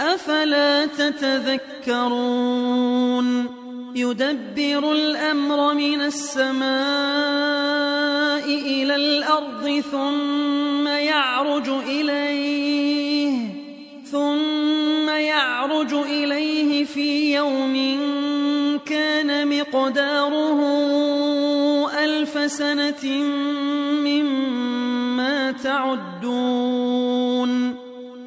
أفلا تتذكرون؟ يدبر الأمر من السماء إلى الأرض ثم يعرج إليه ثم يعرج إليه في يوم كان مقداره ألف سنة مما تعدون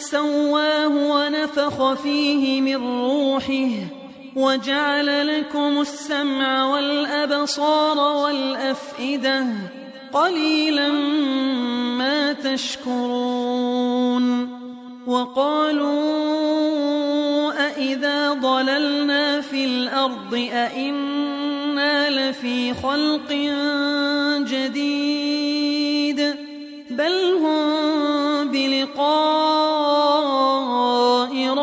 ثم سواه ونفخ فيه من روحه وجعل لكم السمع والأبصار والأفئدة قليلا ما تشكرون وقالوا أإذا ضللنا في الأرض أإنا لفي خلق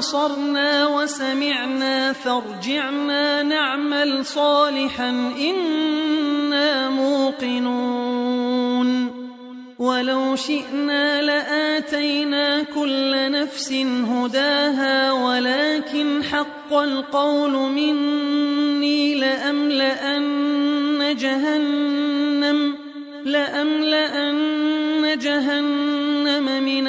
أبصرنا وسمعنا فارجعنا نعمل صالحا إنا موقنون ولو شئنا لآتينا كل نفس هداها ولكن حق القول مني لأملأن جهنم لأملأن جهنم من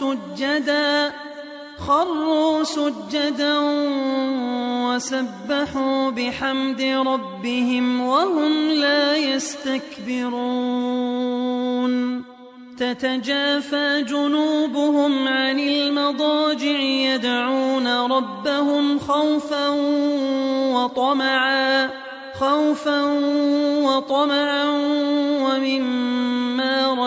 سجداً خروا سجدا وسبحوا بحمد ربهم وهم لا يستكبرون. تتجافى جنوبهم عن المضاجع يدعون ربهم خوفا وطمعا خوفا وطمعا ومما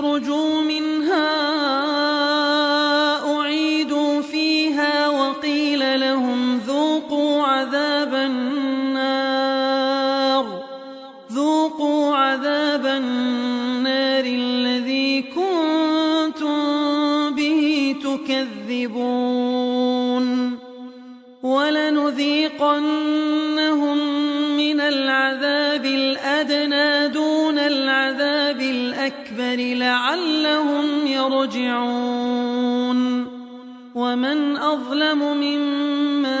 يخرجوا منها أعيدوا فيها وقيل لهم ذوقوا عذاب النار ذوقوا عذاب النار الذي كنتم به تكذبون. ولنذيقنهم الأكبر لعلهم يرجعون. ومن أظلم ممن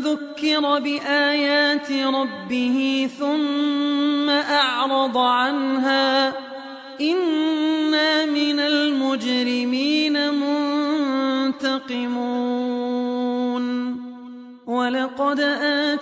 ذكر بآيات ربه ثم أعرض عنها إنا من المجرمين منتقمون. ولقد آتينا